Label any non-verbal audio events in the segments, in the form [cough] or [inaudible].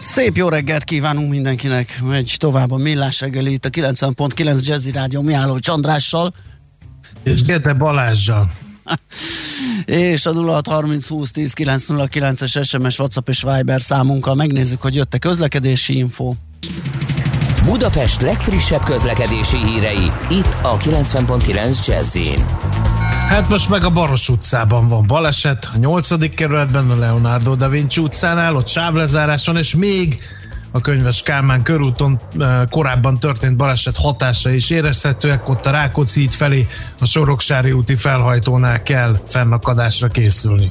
Szép jó reggelt kívánunk mindenkinek. Megy tovább a Millás reggeli itt a 90.9 Jazzy Rádió Mihály Csandrással. És Gede Balázsjal. és a 0630 20 10 909-es SMS, WhatsApp és Viber számunkkal megnézzük, hogy jött-e közlekedési info. Budapest legfrissebb közlekedési hírei, itt a 90.9 jazz Hát most meg a Baros utcában van baleset, a 8. kerületben a Leonardo da Vinci utcánál, ott sávlezáráson, és még a könyves Kálmán körúton korábban történt baleset hatása is érezhetőek, ott a Rákóczi híd felé a Soroksári úti felhajtónál kell fennakadásra készülni.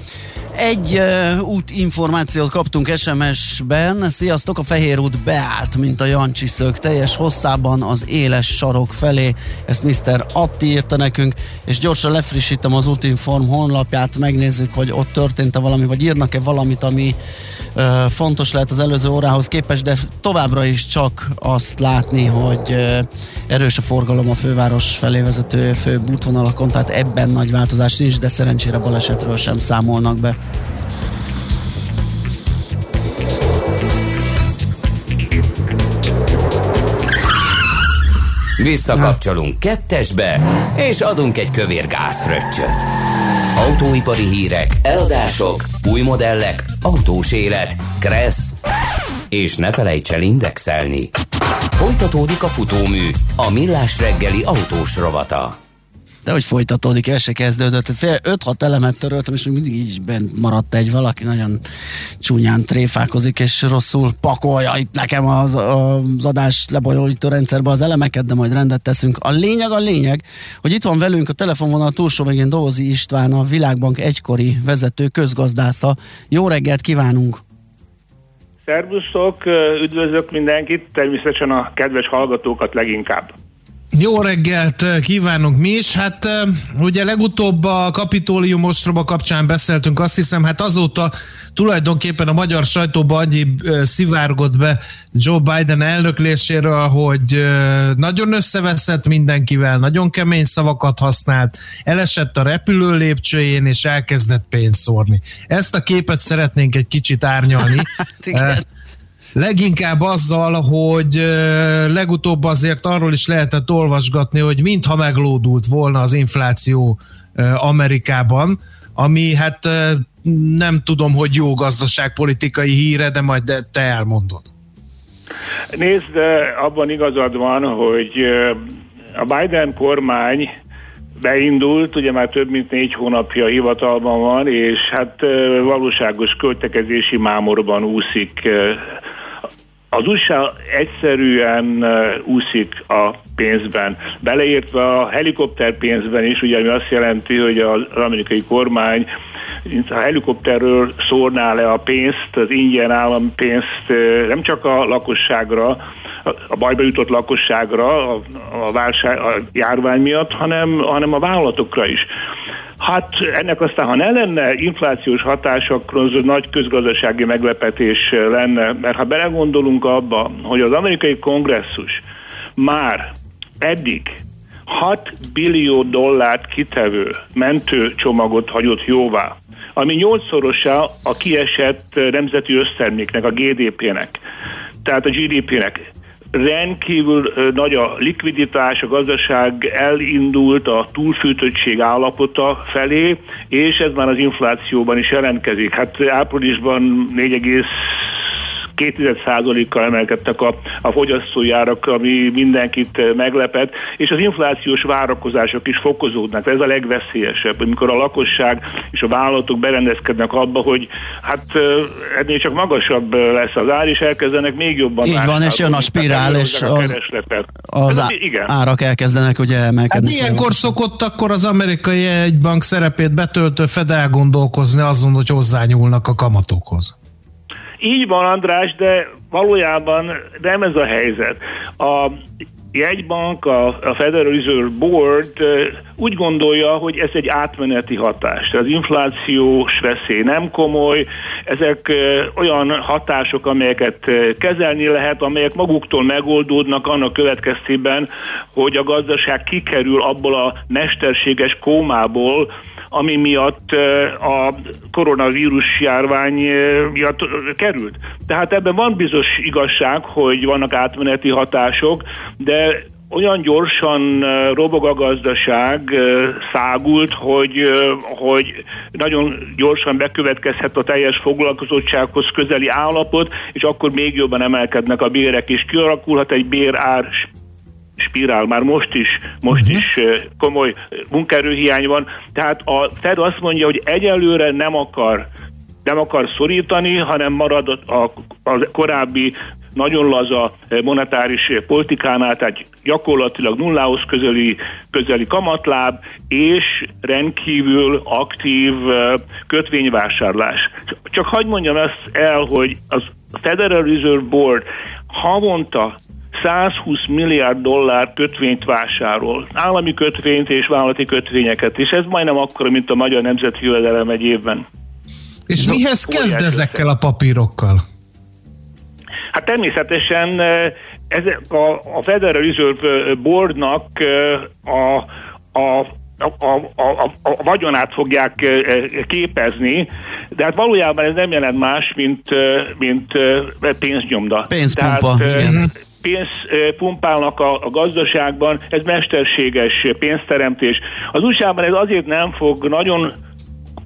Egy uh, út információt kaptunk SMS-ben. Sziasztok, a Fehér út beállt, mint a Jancsi szög, teljes hosszában az éles sarok felé. Ezt Mr. Atti írta nekünk, és gyorsan lefrissítem az útinform honlapját, megnézzük, hogy ott történt-e valami, vagy írnak-e valamit, ami uh, fontos lehet az előző órához képest, de továbbra is csak azt látni, hogy uh, erős a forgalom a főváros felé vezető főbb útvonalakon, tehát ebben nagy változás nincs, de szerencsére balesetről sem számolnak be. Visszakapcsolunk kettesbe, és adunk egy kövér gázfröccsöt. Autóipari hírek, eladások, új modellek, autós élet, kressz, és ne felejts el indexelni. Folytatódik a futómű, a millás reggeli autós rovata de hogy folytatódik, el se kezdődött. Fél 5-6 elemet töröltem, és mindig így bent maradt egy valaki, nagyon csúnyán tréfálkozik, és rosszul pakolja itt nekem az, az adás lebonyolító rendszerbe az elemeket, de majd rendet teszünk. A lényeg a lényeg, hogy itt van velünk a telefonvonal túlsó végén Dózi István, a Világbank egykori vezető közgazdásza. Jó reggelt kívánunk! Szervusztok, üdvözlök mindenkit, természetesen a kedves hallgatókat leginkább. Jó reggelt eh, kívánunk mi is. Hát eh, ugye legutóbb a Kapitólium ostroba kapcsán beszéltünk, azt hiszem, hát azóta tulajdonképpen a magyar sajtóba annyi eh, szivárgott be Joe Biden elnökléséről, hogy nagyon összeveszett mindenkivel, nagyon kemény szavakat használt, elesett a repülő lépcsőjén, és elkezdett pénzt szórni. Ezt a képet szeretnénk egy kicsit árnyalni. [laughs] Leginkább azzal, hogy legutóbb azért arról is lehetett olvasgatni, hogy mintha meglódult volna az infláció Amerikában, ami hát nem tudom, hogy jó gazdaságpolitikai híre, de majd te elmondod. Nézd, abban igazad van, hogy a Biden kormány beindult, ugye már több mint négy hónapja hivatalban van, és hát valóságos költekezési mámorban úszik az USA egyszerűen úszik a pénzben, beleértve a helikopter pénzben is, ugye ami azt jelenti, hogy az amerikai kormány a helikopterről szórná le a pénzt, az ingyen állampénzt nem csak a lakosságra, a bajba jutott lakosságra a, a, válság, a járvány miatt, hanem, hanem a vállalatokra is. Hát ennek aztán, ha ne lenne inflációs hatás, akkor az nagy közgazdasági meglepetés lenne, mert ha belegondolunk abba, hogy az amerikai kongresszus már eddig 6 billió dollárt kitevő mentőcsomagot hagyott jóvá, ami nyolcszorosa a kiesett nemzeti összterméknek, a GDP-nek, tehát a GDP-nek rendkívül nagy a likviditás, a gazdaság elindult a túlfűtöttség állapota felé, és ez már az inflációban is jelentkezik. Hát áprilisban 4, 2,1%-kal emelkedtek a, a fogyasztói árak, ami mindenkit meglepett, és az inflációs várakozások is fokozódnak. Ez a legveszélyesebb, amikor a lakosság és a vállalatok berendezkednek abba, hogy hát ennél csak magasabb lesz az ár, és elkezdenek még jobban Így van, és jön a spirál, és az, az á, igen. árak elkezdenek ugye emelkedni. Hát ilyenkor szokott akkor az amerikai egybank szerepét betöltő Fed elgondolkozni azon, hogy hozzányúlnak a kamatokhoz. Így van, András, de valójában nem ez a helyzet. A jegybank, a, a Federal Reserve Board úgy gondolja, hogy ez egy átmeneti hatás. Az inflációs veszély nem komoly, ezek olyan hatások, amelyeket kezelni lehet, amelyek maguktól megoldódnak annak következtében, hogy a gazdaság kikerül abból a mesterséges kómából, ami miatt a koronavírus járvány miatt került. Tehát ebben van bizonyos igazság, hogy vannak átmeneti hatások, de olyan gyorsan robog a gazdaság, szágult, hogy, hogy nagyon gyorsan bekövetkezhet a teljes foglalkozottsághoz közeli állapot, és akkor még jobban emelkednek a bérek, és kialakulhat egy bérár spirál, már most is, most uh-huh. is komoly munkaerőhiány van. Tehát a Fed azt mondja, hogy egyelőre nem akar nem akar szorítani, hanem marad a, a korábbi nagyon laza monetáris politikánál, tehát gyakorlatilag nullához közeli, közeli kamatláb, és rendkívül aktív kötvényvásárlás. Csak hagyd mondjam ezt el, hogy az Federal Reserve Board havonta 120 milliárd dollár kötvényt vásárol. Állami kötvényt és vállalati kötvényeket, és ez majdnem akkor, mint a magyar nemzeti jövedelem egy évben. És ez mihez kezd ezekkel a papírokkal? Hát természetesen ez a, a Federal Reserve Boardnak a, a a, a, a, a vagyonát fogják képezni, de hát valójában ez nem jelent más, mint, mint pénznyomda. Pénzpumpa, Tehát, igen pénzt pumpálnak a, a gazdaságban, ez mesterséges pénzteremtés. Az USA-ban ez azért nem fog nagyon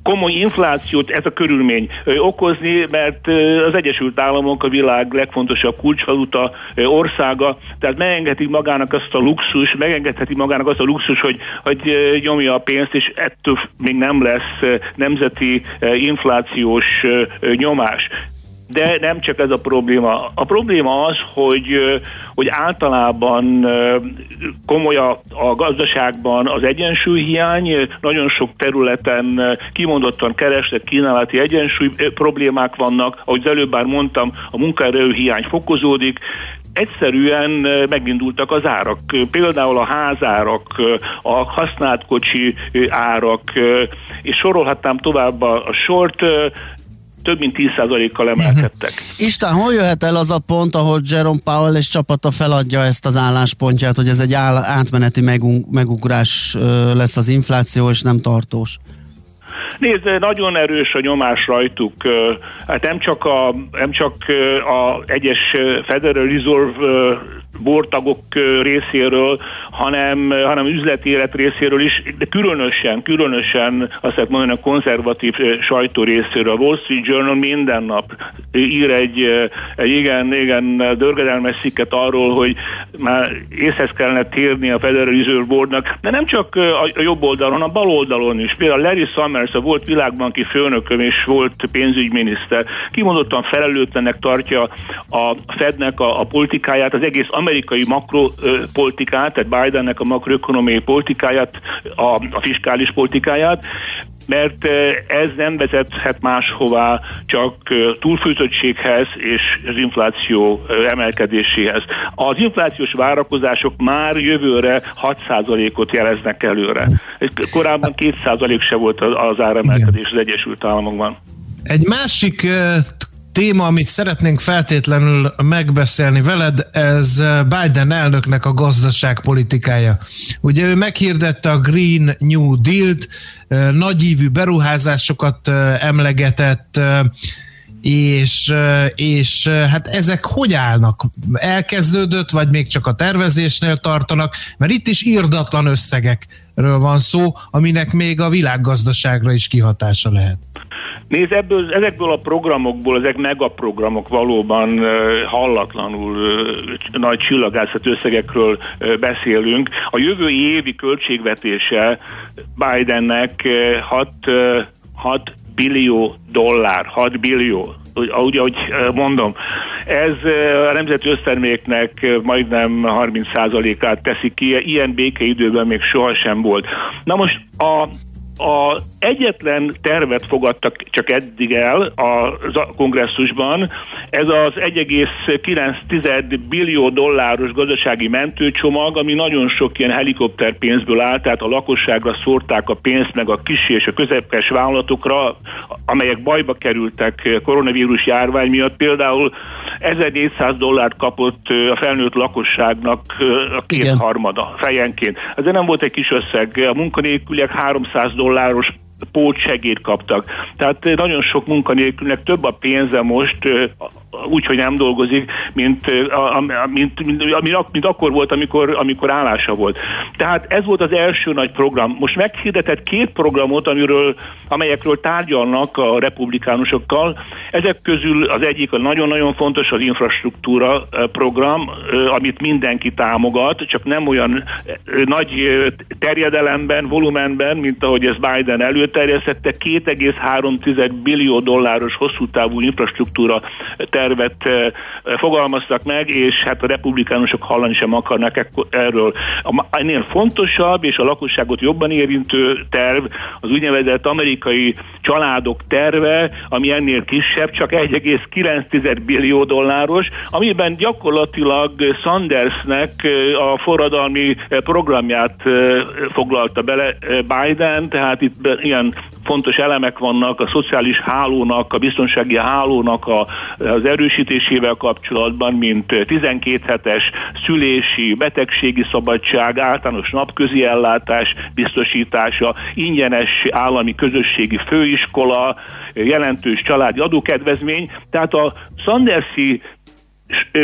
komoly inflációt ez a körülmény okozni, mert az Egyesült Államok a világ legfontosabb kulcsvaluta országa, tehát megengedhetik magának azt a luxus, megengedheti magának azt a luxus, hogy, hogy nyomja a pénzt, és ettől még nem lesz nemzeti inflációs nyomás. De nem csak ez a probléma. A probléma az, hogy, hogy általában komoly a, a gazdaságban az egyensúlyhiány, nagyon sok területen kimondottan kereslet kínálati egyensúly problémák vannak, ahogy az előbb már mondtam, a munkaerőhiány fokozódik, egyszerűen megindultak az árak. Például a házárak, a használt kocsi árak, és sorolhatnám tovább a sort, több mint 10%-kal emelkedtek. Uh-huh. Isten, hol jöhet el az a pont, ahol Jerome Powell és csapata feladja ezt az álláspontját, hogy ez egy áll, átmeneti megugrás lesz az infláció, és nem tartós? Nézd, nagyon erős a nyomás rajtuk. Hát nem csak a, nem csak a egyes Federal Reserve bortagok részéről, hanem, hanem üzleti élet részéről is, de különösen, különösen azt lehet mondani a konzervatív sajtó részéről. A Wall Street Journal minden nap ír egy, egy igen, igen dörgedelmes cikket arról, hogy már észhez kellene térni a Federal Reserve Boardnak, de nem csak a jobb oldalon, hanem a bal oldalon is. Például Larry Summers, a volt világbanki főnököm és volt pénzügyminiszter, kimondottan felelőtlenek tartja a Fednek a, a politikáját, az egész amerikai makropolitikát, tehát Bidennek a makroekonomiai politikáját, a, a fiskális politikáját, mert ez nem vezethet máshová, csak túlfűtöttséghez és az infláció emelkedéséhez. Az inflációs várakozások már jövőre 6%-ot jeleznek előre. Korábban 2% se volt az áremelkedés az Egyesült Államokban. Egy másik téma, amit szeretnénk feltétlenül megbeszélni veled, ez Biden elnöknek a gazdaságpolitikája. Ugye ő meghirdette a Green New Deal-t, nagyívű beruházásokat emlegetett, és, és hát ezek hogy állnak? Elkezdődött, vagy még csak a tervezésnél tartanak? Mert itt is írdatlan összegekről van szó, aminek még a világgazdaságra is kihatása lehet. Nézd, ebből, ezekből a programokból, ezek megaprogramok valóban hallatlanul nagy csillagászat összegekről beszélünk. A jövő évi költségvetése Bidennek 6 uh, 6 billió dollár, 6 billió, úgy, ahogy mondom, ez a nemzeti összterméknek majdnem 30%-át teszi ki, ilyen békeidőben még sohasem volt. Na most a a egyetlen tervet fogadtak csak eddig el a kongresszusban, ez az 1,9 billió dolláros gazdasági mentőcsomag, ami nagyon sok ilyen helikopterpénzből áll, tehát a lakosságra szórták a pénzt, meg a kis és a közepes vállalatokra, amelyek bajba kerültek koronavírus járvány miatt. Például 1400 dollárt kapott a felnőtt lakosságnak a kétharmada fejenként. Ez nem volt egy kis összeg. A munkanélküliek 300 dolláros pótsegét kaptak. Tehát nagyon sok munkanélkülnek több a pénze most, úgy, hogy nem dolgozik, mint, mint, mint, mint, mint akkor volt, amikor, amikor állása volt. Tehát ez volt az első nagy program. Most meghirdetett két programot, amiről, amelyekről tárgyalnak a republikánusokkal. Ezek közül az egyik a nagyon-nagyon fontos az infrastruktúra program, amit mindenki támogat, csak nem olyan nagy terjedelemben, volumenben, mint ahogy ez Biden előterjesztette, 2,3 billió dolláros hosszú távú infrastruktúra terv tervet fogalmaztak meg, és hát a republikánusok hallani sem akarnak erről. Ennél fontosabb és a lakosságot jobban érintő terv az úgynevezett amerikai családok terve, ami ennél kisebb, csak 1,9 billió dolláros, amiben gyakorlatilag Sandersnek a forradalmi programját foglalta bele Biden, tehát itt ilyen fontos elemek vannak a szociális hálónak, a biztonsági hálónak a, az erősítésével kapcsolatban, mint 12 hetes szülési, betegségi szabadság, általános napközi ellátás biztosítása, ingyenes állami közösségi főiskola, jelentős családi adókedvezmény. Tehát a Sandersi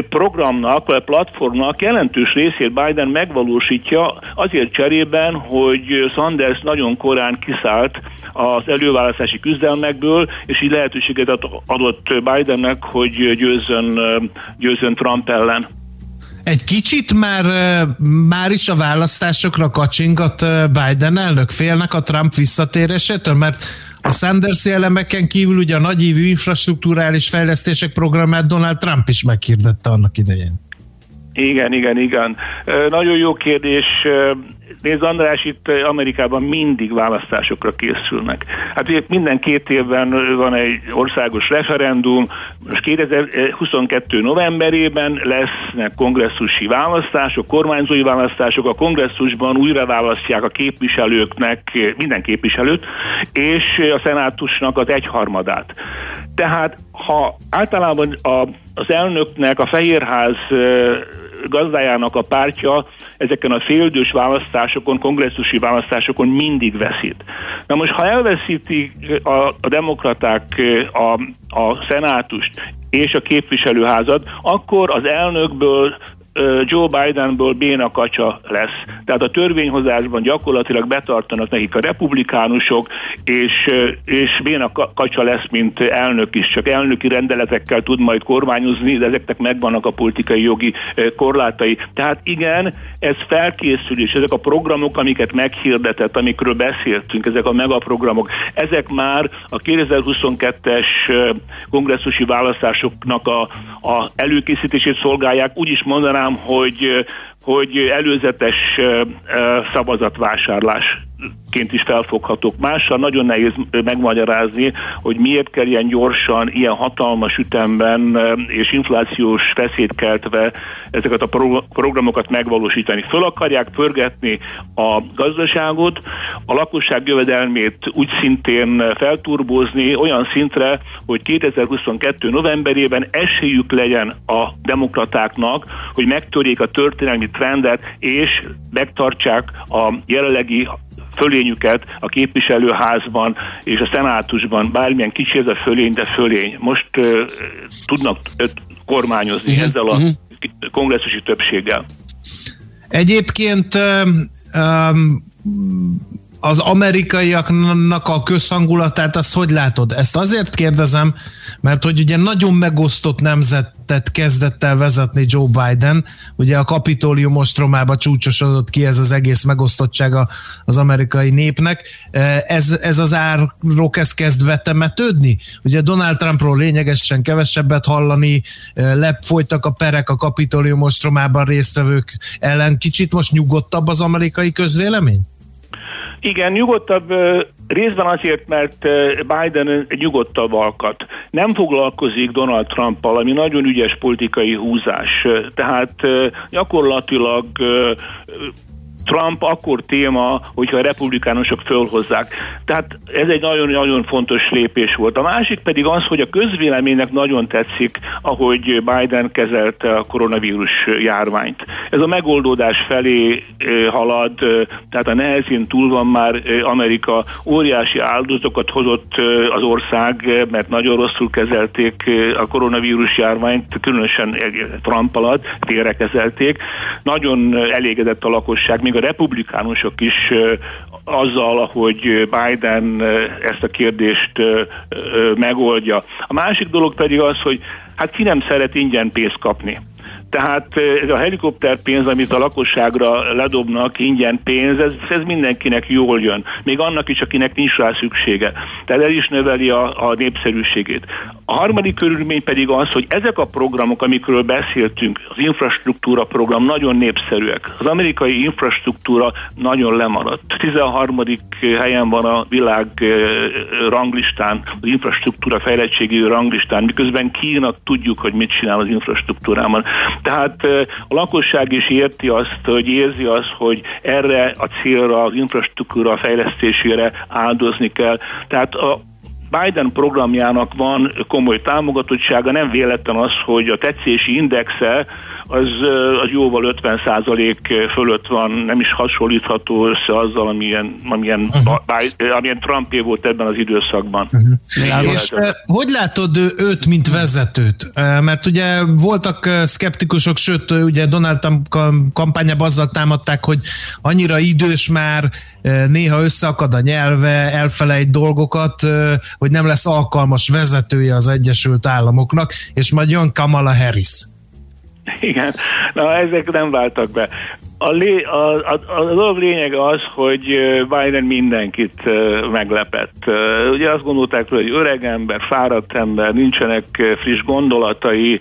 programnak, vagy platformnak jelentős részét Biden megvalósítja azért cserében, hogy Sanders nagyon korán kiszállt az előválasztási küzdelmekből, és így lehetőséget adott Bidennek, hogy győzzön, győzzön Trump ellen. Egy kicsit már, már is a választásokra kacsingat Biden elnök. Félnek a Trump visszatérésétől, mert a Sanders elemeken kívül ugye a nagyívű infrastruktúrális fejlesztések programát Donald Trump is meghirdette annak idején. Igen, igen, igen. Nagyon jó kérdés. Nézd András, itt Amerikában mindig választásokra készülnek. Hát minden két évben van egy országos referendum, most 2022 novemberében lesznek kongresszusi választások, kormányzói választások, a kongresszusban újra választják a képviselőknek, minden képviselőt, és a szenátusnak az egyharmadát. Tehát ha általában a, az elnöknek a Fehérház gazdájának a pártja ezeken a féldős választásokon, kongresszusi választásokon mindig veszít. Na most, ha elveszítik a, a demokraták a, a szenátust és a képviselőházat, akkor az elnökből Joe Bidenből béna kacsa lesz. Tehát a törvényhozásban gyakorlatilag betartanak nekik a republikánusok, és, és béna kacsa lesz, mint elnök is. Csak elnöki rendeletekkel tud majd kormányozni, de ezeknek megvannak a politikai jogi korlátai. Tehát igen, ez felkészülés, ezek a programok, amiket meghirdetett, amikről beszéltünk, ezek a megaprogramok, ezek már a 2022-es kongresszusi választásoknak a, a előkészítését szolgálják. Úgy is mondanám, mondanám, hogy, hogy előzetes szavazatvásárlás ként is felfoghatók. Mással nagyon nehéz megmagyarázni, hogy miért kell ilyen gyorsan, ilyen hatalmas ütemben és inflációs feszét keltve ezeket a programokat megvalósítani. Föl akarják pörgetni a gazdaságot, a lakosság jövedelmét úgy szintén felturbózni olyan szintre, hogy 2022. novemberében esélyük legyen a demokratáknak, hogy megtörjék a történelmi trendet, és megtartsák a jelenlegi fölényüket a képviselőházban és a szenátusban, bármilyen kicsi ez a fölény, de fölény. Most uh, tudnak uh, kormányozni uh-huh, ezzel a uh-huh. kongresszusi többséggel. Egyébként um, az amerikaiaknak a közhangulatát, azt hogy látod? Ezt azért kérdezem, mert hogy ugye nagyon megosztott nemzetet kezdett el vezetni Joe Biden, ugye a kapitólium ostromába csúcsosodott ki ez az egész megosztottsága az amerikai népnek. Ez, ez az árról kezd, kezd vetemetődni? Ugye Donald Trumpról lényegesen kevesebbet hallani, lefolytak a perek a kapitólium ostromában résztvevők ellen. Kicsit most nyugodtabb az amerikai közvélemény? Igen, nyugodtabb Részben azért, mert Biden nyugodtabb alkat. Nem foglalkozik Donald Trumpal, ami nagyon ügyes politikai húzás. Tehát gyakorlatilag Trump akkor téma, hogyha a republikánusok fölhozzák. Tehát ez egy nagyon-nagyon fontos lépés volt. A másik pedig az, hogy a közvéleménynek nagyon tetszik, ahogy Biden kezelte a koronavírus járványt. Ez a megoldódás felé halad, tehát a nehezén túl van már Amerika, óriási áldozatokat hozott az ország, mert nagyon rosszul kezelték a koronavírus járványt, különösen Trump alatt félrekezelték. Nagyon elégedett a lakosság, még a republikánusok is azzal, hogy Biden ezt a kérdést megoldja. A másik dolog pedig az, hogy hát ki nem szeret ingyen pénzt kapni. Tehát ez a helikopterpénz, amit a lakosságra ledobnak, ingyen pénz, ez, ez mindenkinek jól jön. Még annak is, akinek nincs rá szüksége. Tehát ez is növeli a, a népszerűségét. A harmadik körülmény pedig az, hogy ezek a programok, amikről beszéltünk, az infrastruktúra program nagyon népszerűek. Az amerikai infrastruktúra nagyon lemaradt. 13. helyen van a világ ranglistán, az infrastruktúra fejlettségi ranglistán, miközben Kína tudjuk, hogy mit csinál az infrastruktúrában. Tehát a lakosság is érti azt, hogy érzi azt, hogy erre a célra, az infrastruktúra fejlesztésére áldozni kell. Tehát a, Biden programjának van komoly támogatottsága, nem véletlen az, hogy a tetszési indexe az, az jóval 50% fölött van, nem is hasonlítható össze azzal, amilyen, amilyen, uh-huh. amilyen Trumpé volt ebben az időszakban. Uh-huh. És hogy látod őt, mint vezetőt? Mert ugye voltak szkeptikusok, sőt, ugye Donald Trump kampányában azzal támadták, hogy annyira idős már, néha összeakad a nyelve, elfelejt dolgokat, hogy nem lesz alkalmas vezetője az Egyesült Államoknak, és majd jön Kamala Harris. [laughs] Igen, na ezek nem váltak be. A, lé, a, a, a dolog lényege az, hogy Biden mindenkit meglepett. Ugye azt gondolták, hogy öreg ember, fáradt ember, nincsenek friss gondolatai,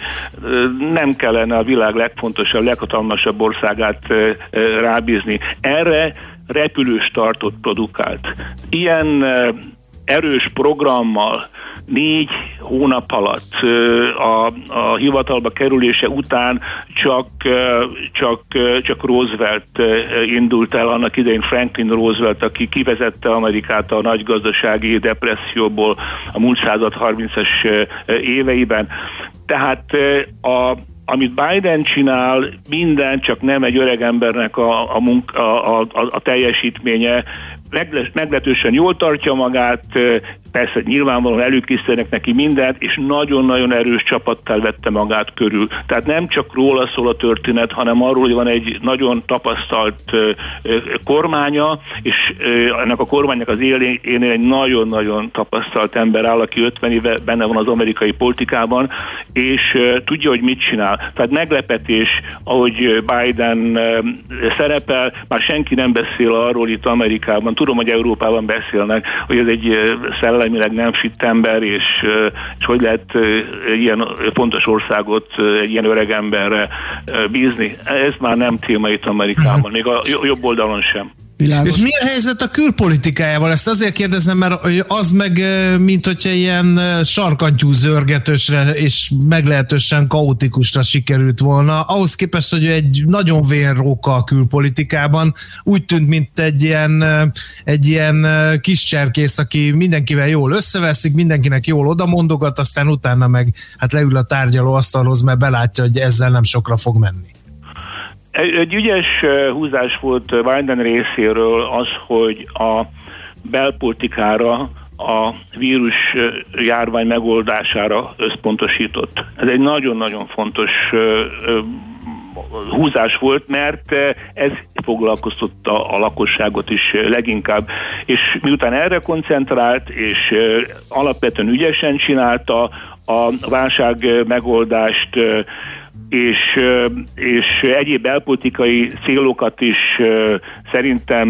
nem kellene a világ legfontosabb, leghatalmasabb országát rábízni. Erre repülős tartott produkált. Ilyen erős programmal négy hónap alatt a, a hivatalba kerülése után csak, csak, csak Roosevelt indult el, annak idején Franklin Roosevelt, aki kivezette Amerikát a nagy gazdasági depresszióból a múlt század 30-es éveiben. Tehát a, amit Biden csinál, minden csak nem egy öreg embernek a, a, munka, a, a, a teljesítménye, meglehetősen jól tartja magát, persze nyilvánvalóan előkészítenek neki mindent, és nagyon-nagyon erős csapattal vette magát körül. Tehát nem csak róla szól a történet, hanem arról, hogy van egy nagyon tapasztalt kormánya, és ennek a kormánynak az élén egy nagyon-nagyon tapasztalt ember áll, aki 50 éve benne van az amerikai politikában, és tudja, hogy mit csinál. Tehát meglepetés, ahogy Biden szerepel, már senki nem beszél arról itt Amerikában, tudom, hogy Európában beszélnek, hogy ez egy szellemileg nem fit ember, és, és hogy lehet ilyen fontos országot egy ilyen öreg emberre bízni. Ez már nem téma itt Amerikában, még a jobb oldalon sem. Világos. És mi a helyzet a külpolitikájával? Ezt azért kérdezem, mert az meg, mint hogyha ilyen sarkantyú zörgetősre és meglehetősen kaotikusra sikerült volna. Ahhoz képest, hogy egy nagyon vén a külpolitikában, úgy tűnt, mint egy ilyen, egy ilyen kis cserkész, aki mindenkivel jól összeveszik, mindenkinek jól odamondogat, aztán utána meg hát leül a tárgyaló asztalhoz, mert belátja, hogy ezzel nem sokra fog menni. Egy, ügyes húzás volt Biden részéről az, hogy a belpolitikára a vírus járvány megoldására összpontosított. Ez egy nagyon-nagyon fontos húzás volt, mert ez foglalkoztatta a lakosságot is leginkább. És miután erre koncentrált, és alapvetően ügyesen csinálta a válság megoldást, és, és egyéb belpolitikai célokat is szerintem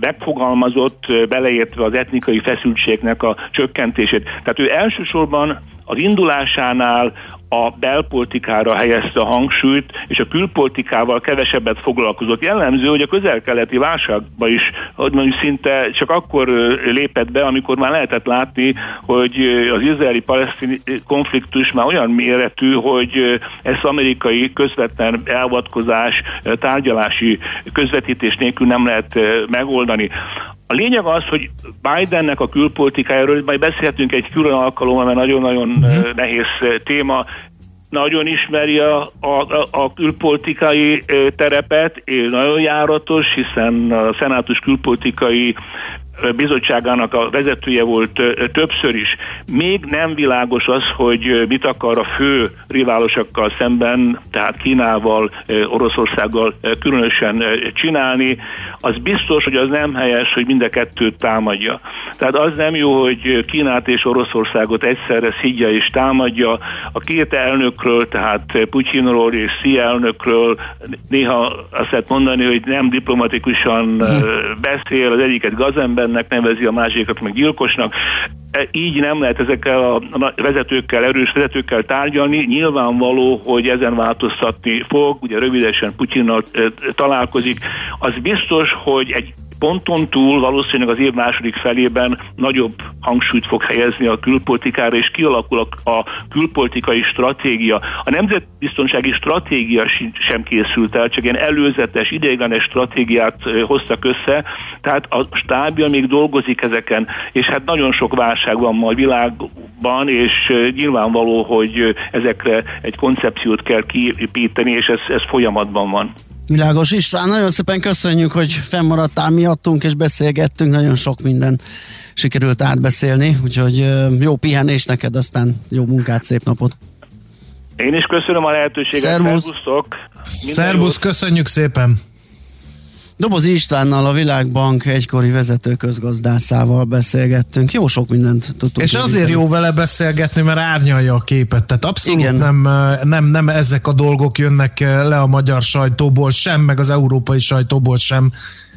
megfogalmazott, beleértve az etnikai feszültségnek a csökkentését. Tehát ő elsősorban az indulásánál a belpolitikára helyezte a hangsúlyt, és a külpolitikával kevesebbet foglalkozott. Jellemző, hogy a közel-keleti válságba is, hogy mondjuk szinte csak akkor lépett be, amikor már lehetett látni, hogy az izraeli-palesztini konfliktus már olyan méretű, hogy ezt amerikai közvetlen elvatkozás, tárgyalási közvetítés nélkül nem lehet megoldani. A lényeg az, hogy Bidennek a külpolitikájáról majd beszélhetünk egy külön alkalommal, mert nagyon-nagyon uh-huh. nehéz téma, nagyon ismeri a, a, a külpolitikai terepet, nagyon járatos, hiszen a szenátus külpolitikai bizottságának a vezetője volt többször is. Még nem világos az, hogy mit akar a fő riválosokkal szemben, tehát Kínával, Oroszországgal különösen csinálni. Az biztos, hogy az nem helyes, hogy mind a kettőt támadja. Tehát az nem jó, hogy Kínát és Oroszországot egyszerre szidja és támadja. A két elnökről, tehát Putyinról és Xi elnökről néha azt lehet mondani, hogy nem diplomatikusan beszél, az egyiket gazember embernek nevezi, a másikat meg gyilkosnak. E, így nem lehet ezekkel a vezetőkkel, erős vezetőkkel tárgyalni. Nyilvánvaló, hogy ezen változtatni fog, ugye rövidesen Putyinnal e, találkozik. Az biztos, hogy egy ponton túl valószínűleg az év második felében nagyobb hangsúlyt fog helyezni a külpolitikára, és kialakul a, a külpolitikai stratégia. A nemzetbiztonsági stratégia sem készült el, csak ilyen előzetes, ideiglenes stratégiát hoztak össze, tehát a stábja még dolgozik ezeken, és hát nagyon sok válság van ma a világban, és nyilvánvaló, hogy ezekre egy koncepciót kell kiépíteni, és ez, ez folyamatban van. Világos István, nagyon szépen köszönjük, hogy fennmaradtál miattunk, és beszélgettünk, nagyon sok minden sikerült átbeszélni, úgyhogy jó pihenés neked, aztán jó munkát, szép napot! Én is köszönöm a lehetőséget, Szervusz! Szervusz, köszönjük szépen! Dobozi Istvánnal a Világbank egykori vezető közgazdászával beszélgettünk. Jó sok mindent tudtunk. És azért éríteni. jó vele beszélgetni, mert árnyalja a képet. Tehát abszolút Igen. Nem, nem, nem ezek a dolgok jönnek le a magyar sajtóból sem, meg az európai sajtóból sem,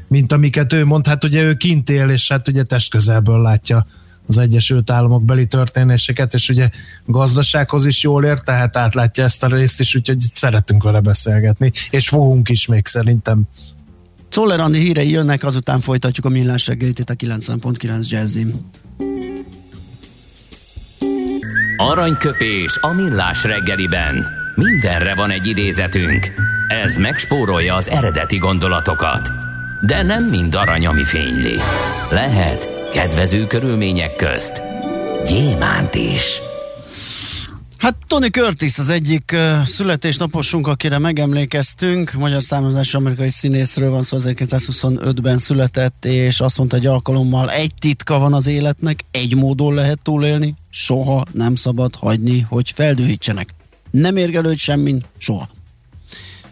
mint amiket ő mond. Hát ugye ő kint él, és hát ugye testközelből látja az Egyesült Államok beli történéseket, és ugye gazdasághoz is jól ért, tehát átlátja ezt a részt is, úgyhogy szeretünk vele beszélgetni, és fogunk is még szerintem Czoller Andi hírei jönnek, azután folytatjuk a millás reggelit itt a 90.9 Jazzim. Aranyköpés a millás reggeliben. Mindenre van egy idézetünk. Ez megspórolja az eredeti gondolatokat. De nem mind arany, ami fényli. Lehet kedvező körülmények közt gyémánt is. Hát Tony Curtis az egyik uh, születésnaposunk, akire megemlékeztünk. Magyar származású amerikai színészről van szó, 1925-ben született, és azt mondta egy alkalommal, egy titka van az életnek, egy módon lehet túlélni, soha nem szabad hagyni, hogy feldühítsenek. Nem érgelődj semmin, soha.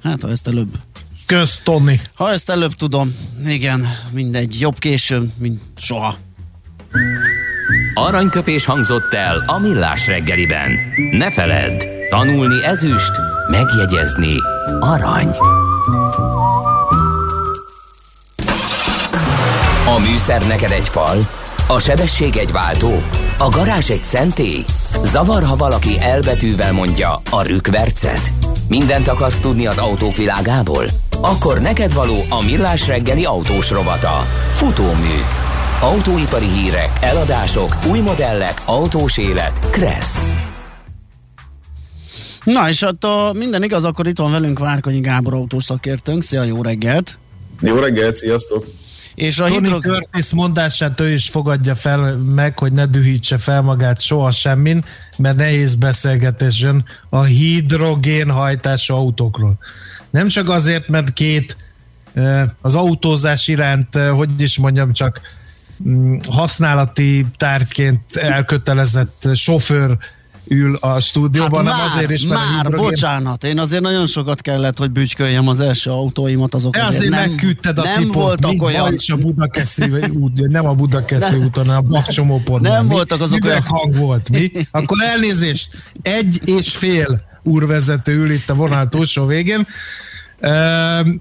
Hát, ha ezt előbb Kösz, Tony. Ha ezt előbb tudom, igen, mindegy, jobb későn, mint soha. Aranyköpés hangzott el a millás reggeliben. Ne feledd, tanulni ezüst, megjegyezni arany. A műszer neked egy fal, a sebesség egy váltó, a garázs egy szentély. Zavar, ha valaki elbetűvel mondja a rükvercet. Mindent akarsz tudni az autók világából? Akkor neked való a millás reggeli autós rovata. Futómű Autóipari hírek, eladások, új modellek, autós élet. Kressz. Na és hát a minden igaz, akkor itt van velünk Várkonyi Gábor autószakértőnk. Szia, jó reggelt! Jó reggelt, sziasztok! És a Tony hidrog... Curtis mondását ő is fogadja fel meg, hogy ne dühítse fel magát soha semmin, mert nehéz beszélgetés jön a hidrogénhajtású autókról. Nem csak azért, mert két eh, az autózás iránt, eh, hogy is mondjam, csak használati tárgyként elkötelezett sofőr ül a stúdióban, hát nem már, azért is, mert már, hidrogén... bocsánat, én azért nagyon sokat kellett, hogy bütyköljem az első autóimat, azok azért, azért nem, megküldted a nem tipot, voltak olyan... a Budakeszi út, nem a Budakeszi úton, hanem a Bakcsomópont. Nem mi? voltak azok olyan... hang volt, mi? [laughs] Akkor elnézést, egy és fél úrvezető ül itt a vonal túlsó végén,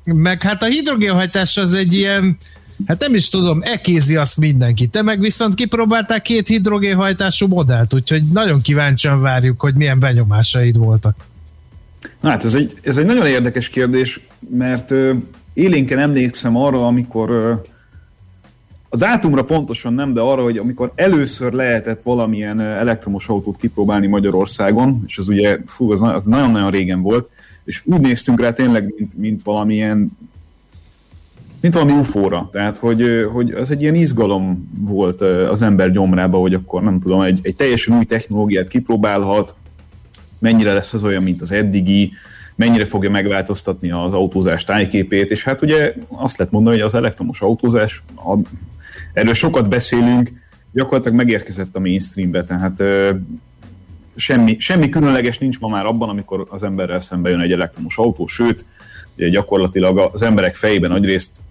meg hát a hidrogénhajtás az egy ilyen Hát nem is tudom, ekézi azt mindenki. Te meg viszont kipróbáltál két hidrogénhajtású modellt, úgyhogy nagyon kíváncsian várjuk, hogy milyen benyomásaid voltak. Hát ez egy, ez egy nagyon érdekes kérdés, mert uh, élénken emlékszem arra, amikor uh, a dátumra pontosan nem, de arra, hogy amikor először lehetett valamilyen elektromos autót kipróbálni Magyarországon, és az ugye, fú, az, az nagyon-nagyon régen volt, és úgy néztünk rá tényleg, mint, mint valamilyen mint valami ufóra. Tehát, hogy, hogy az egy ilyen izgalom volt az ember gyomrába, hogy akkor nem tudom, egy, egy teljesen új technológiát kipróbálhat, mennyire lesz az olyan, mint az eddigi, mennyire fogja megváltoztatni az autózás tájképét, és hát ugye azt lehet mondani, hogy az elektromos autózás, a, erről sokat beszélünk, gyakorlatilag megérkezett a mainstreambe, tehát ö, semmi, semmi különleges nincs ma már abban, amikor az emberrel szembe jön egy elektromos autó, sőt, gyakorlatilag az emberek fejében nagyrészt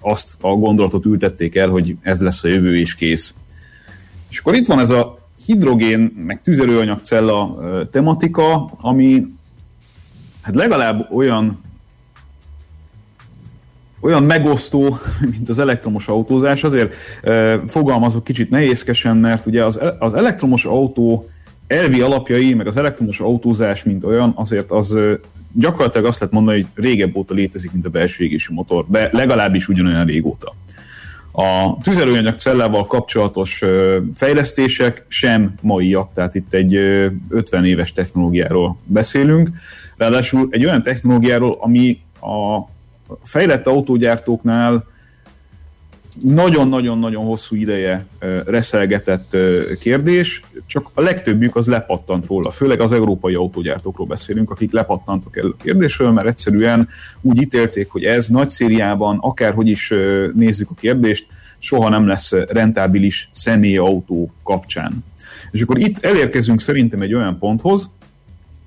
azt a gondolatot ültették el, hogy ez lesz a jövő és kész. És akkor itt van ez a hidrogén, meg tüzelőanyagcella tematika, ami hát legalább olyan olyan megosztó, [laughs] mint az elektromos autózás. Azért e, fogalmazok kicsit nehézkesen, mert ugye az, az elektromos autó elvi alapjai, meg az elektromos autózás, mint olyan, azért az gyakorlatilag azt lehet mondani, hogy régebb óta létezik, mint a belső égési motor, de legalábbis ugyanolyan régóta. A tüzelőanyag cellával kapcsolatos fejlesztések sem maiak, tehát itt egy 50 éves technológiáról beszélünk, ráadásul egy olyan technológiáról, ami a fejlett autógyártóknál nagyon-nagyon-nagyon hosszú ideje reszelgetett kérdés, csak a legtöbbjük az lepattant róla, főleg az európai autógyártókról beszélünk, akik lepattantak el a kérdésről, mert egyszerűen úgy ítélték, hogy ez nagy szériában, akárhogy is nézzük a kérdést, soha nem lesz rentábilis személyautó kapcsán. És akkor itt elérkezünk szerintem egy olyan ponthoz,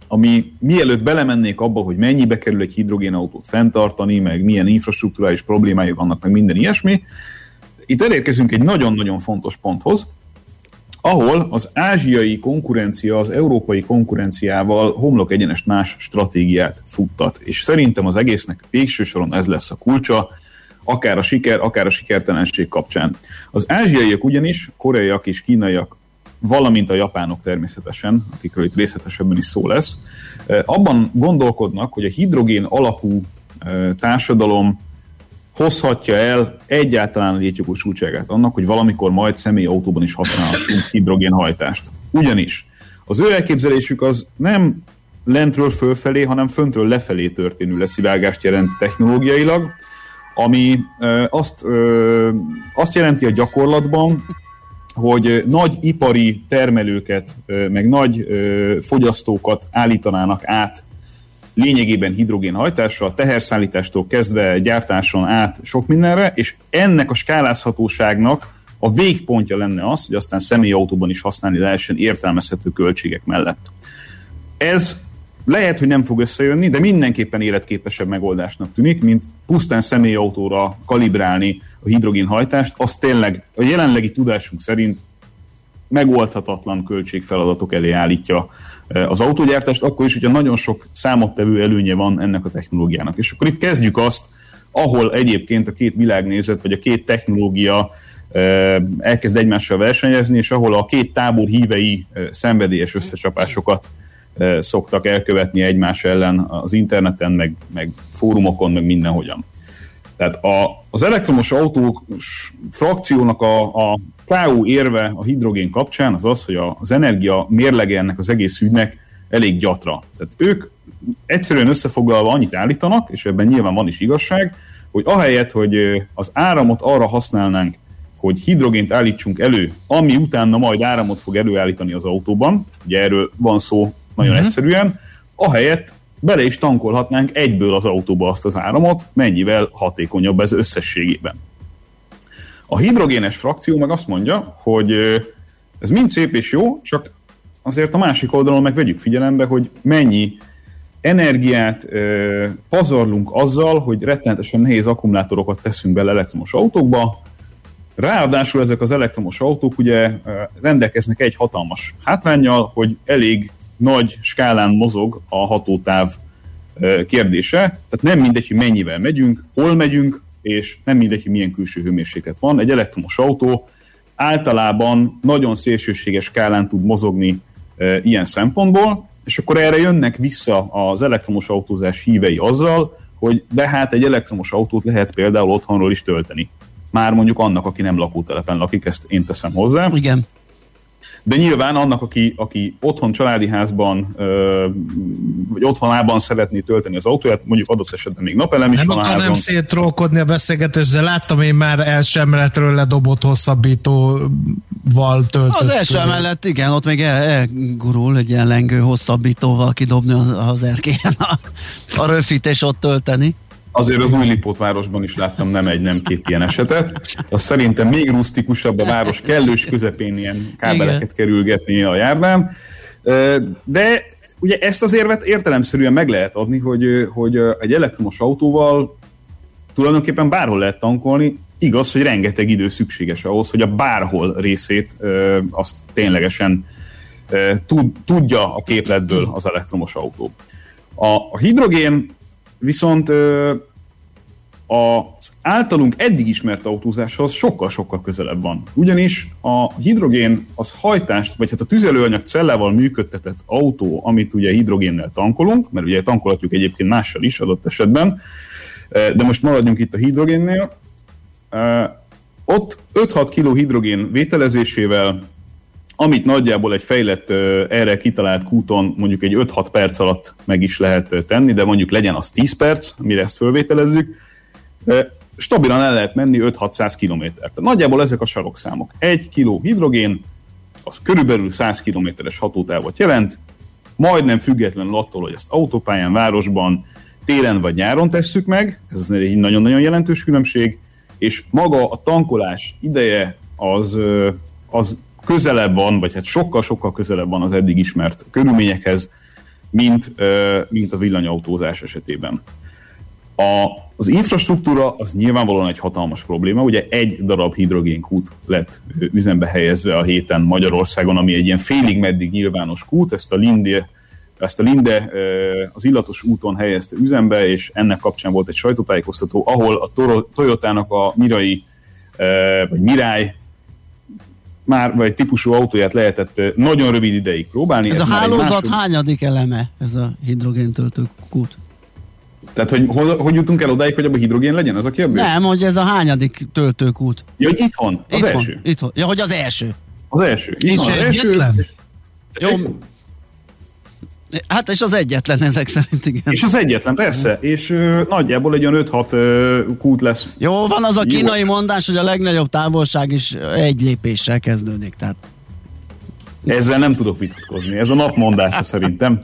ami mielőtt belemennék abba, hogy mennyibe kerül egy hidrogénautót fenntartani, meg milyen infrastruktúrális problémái vannak, meg minden ilyesmi, itt elérkezünk egy nagyon-nagyon fontos ponthoz, ahol az ázsiai konkurencia az európai konkurenciával homlok egyenest más stratégiát futtat. És szerintem az egésznek végső soron ez lesz a kulcsa, akár a siker, akár a sikertelenség kapcsán. Az ázsiaiak ugyanis, koreaiak és kínaiak, valamint a japánok természetesen, akikről itt részletesebben is szó lesz, abban gondolkodnak, hogy a hidrogén alapú társadalom hozhatja el egyáltalán a létjogosultságát annak, hogy valamikor majd személyautóban is használhassunk hidrogénhajtást. Ugyanis az ő elképzelésük az nem lentről fölfelé, hanem föntről lefelé történő leszivágást jelent technológiailag, ami ö, azt, ö, azt jelenti a gyakorlatban, hogy nagy ipari termelőket, meg nagy fogyasztókat állítanának át lényegében hidrogénhajtásra, teherszállítástól kezdve gyártáson át sok mindenre, és ennek a skálázhatóságnak a végpontja lenne az, hogy aztán személyautóban is használni lehessen értelmezhető költségek mellett. Ez lehet, hogy nem fog összejönni, de mindenképpen életképesebb megoldásnak tűnik, mint pusztán személyautóra kalibrálni a hidrogénhajtást. Az tényleg a jelenlegi tudásunk szerint megoldhatatlan költségfeladatok elé állítja az autógyártást, akkor is, hogyha nagyon sok számottevő előnye van ennek a technológiának. És akkor itt kezdjük azt, ahol egyébként a két világnézet, vagy a két technológia elkezd egymással versenyezni, és ahol a két tábor hívei szenvedélyes összecsapásokat szoktak elkövetni egymás ellen az interneten, meg, meg fórumokon, meg mindenhogyan. Tehát a, az elektromos autók frakciónak a, a KU érve a hidrogén kapcsán az az, hogy az energia mérlege ennek az egész ügynek elég gyatra. Tehát ők egyszerűen összefoglalva annyit állítanak, és ebben nyilván van is igazság, hogy ahelyett, hogy az áramot arra használnánk, hogy hidrogént állítsunk elő, ami utána majd áramot fog előállítani az autóban, ugye erről van szó nagyon uh-huh. egyszerűen, ahelyett bele is tankolhatnánk egyből az autóba azt az áramot, mennyivel hatékonyabb ez összességében. A hidrogénes frakció meg azt mondja, hogy ez mind szép és jó, csak azért a másik oldalon meg vegyük figyelembe, hogy mennyi energiát ö, pazarlunk azzal, hogy rettenetesen nehéz akkumulátorokat teszünk bele elektromos autókba, Ráadásul ezek az elektromos autók ugye rendelkeznek egy hatalmas hátrányjal, hogy elég nagy skálán mozog a hatótáv kérdése. Tehát nem mindegy, hogy mennyivel megyünk, hol megyünk, és nem mindegy, hogy milyen külső hőmérséklet van. Egy elektromos autó általában nagyon szélsőséges skálán tud mozogni e, ilyen szempontból, és akkor erre jönnek vissza az elektromos autózás hívei azzal, hogy de hát egy elektromos autót lehet például otthonról is tölteni. Már mondjuk annak, aki nem lakótelepen lakik, ezt én teszem hozzá. Igen. De nyilván annak, aki, aki otthon családi házban, vagy otthonában szeretné tölteni az autóját, mondjuk adott esetben még napelem is nem van a házon. Nem szétrólkodni a beszélgetésre, láttam én már első emeletről ledobott hosszabbítóval töltött. Az első emelet, igen, ott még el, elgurul egy ilyen lengő hosszabbítóval kidobni az, az erkélyen a, a röfit és ott tölteni. Azért az új Lipótvárosban is láttam nem egy, nem két ilyen esetet. Az szerintem még rusztikusabb a város kellős közepén ilyen kábeleket Igen. kerülgetni a járdán. De ugye ezt az érvet értelemszerűen meg lehet adni, hogy, hogy egy elektromos autóval tulajdonképpen bárhol lehet tankolni, igaz, hogy rengeteg idő szükséges ahhoz, hogy a bárhol részét azt ténylegesen tudja a képletből az elektromos autó. A, a hidrogén Viszont az általunk eddig ismert autózáshoz sokkal-sokkal közelebb van. Ugyanis a hidrogén az hajtást, vagy hát a tüzelőanyag cellával működtetett autó, amit ugye hidrogénnel tankolunk, mert ugye tankolhatjuk egyébként mással is adott esetben, de most maradjunk itt a hidrogénnél, ott 5-6 kg hidrogén vételezésével amit nagyjából egy fejlett, erre kitalált kúton mondjuk egy 5-6 perc alatt meg is lehet tenni, de mondjuk legyen az 10 perc, mire ezt fölvételezzük, stabilan el lehet menni 5-600 kilométert. Nagyjából ezek a sarokszámok. 1 kg hidrogén, az körülbelül 100 kilométeres hatótávot jelent, majdnem függetlenül attól, hogy ezt autópályán, városban, télen vagy nyáron tesszük meg, ez egy nagyon-nagyon jelentős különbség, és maga a tankolás ideje az, az közelebb van, vagy hát sokkal-sokkal közelebb van az eddig ismert körülményekhez, mint, mint a villanyautózás esetében. A, az infrastruktúra az nyilvánvalóan egy hatalmas probléma. Ugye egy darab hidrogénkút lett üzembe helyezve a héten Magyarországon, ami egy ilyen félig meddig nyilvános kút, ezt a Linde, ezt a Linde az illatos úton helyezte üzembe, és ennek kapcsán volt egy sajtótájékoztató, ahol a Toyotának a Mirai, vagy Mirai már, vagy típusú autóját lehetett nagyon rövid ideig próbálni. Ez, ez a hálózat másod... hányadik eleme, ez a hidrogéntöltő kút? Tehát, hogy hogy, hogy jutunk el odáig, hogy abban hidrogén legyen, az a kérdés? Nem, hogy ez a hányadik töltőkút. Ja, hogy itthon, az itthon, első. Itthon. Ja, hogy az első. Az első. Nincs az első. Jó, Hát és az egyetlen ezek szerint, igen. És az egyetlen, persze. És ö, nagyjából egy olyan 5-6 kút lesz. Jó, van az a kínai Jó. mondás, hogy a legnagyobb távolság is egy lépéssel kezdődik. Tehát... Ezzel nem tudok vitatkozni. Ez a napmondása [laughs] szerintem.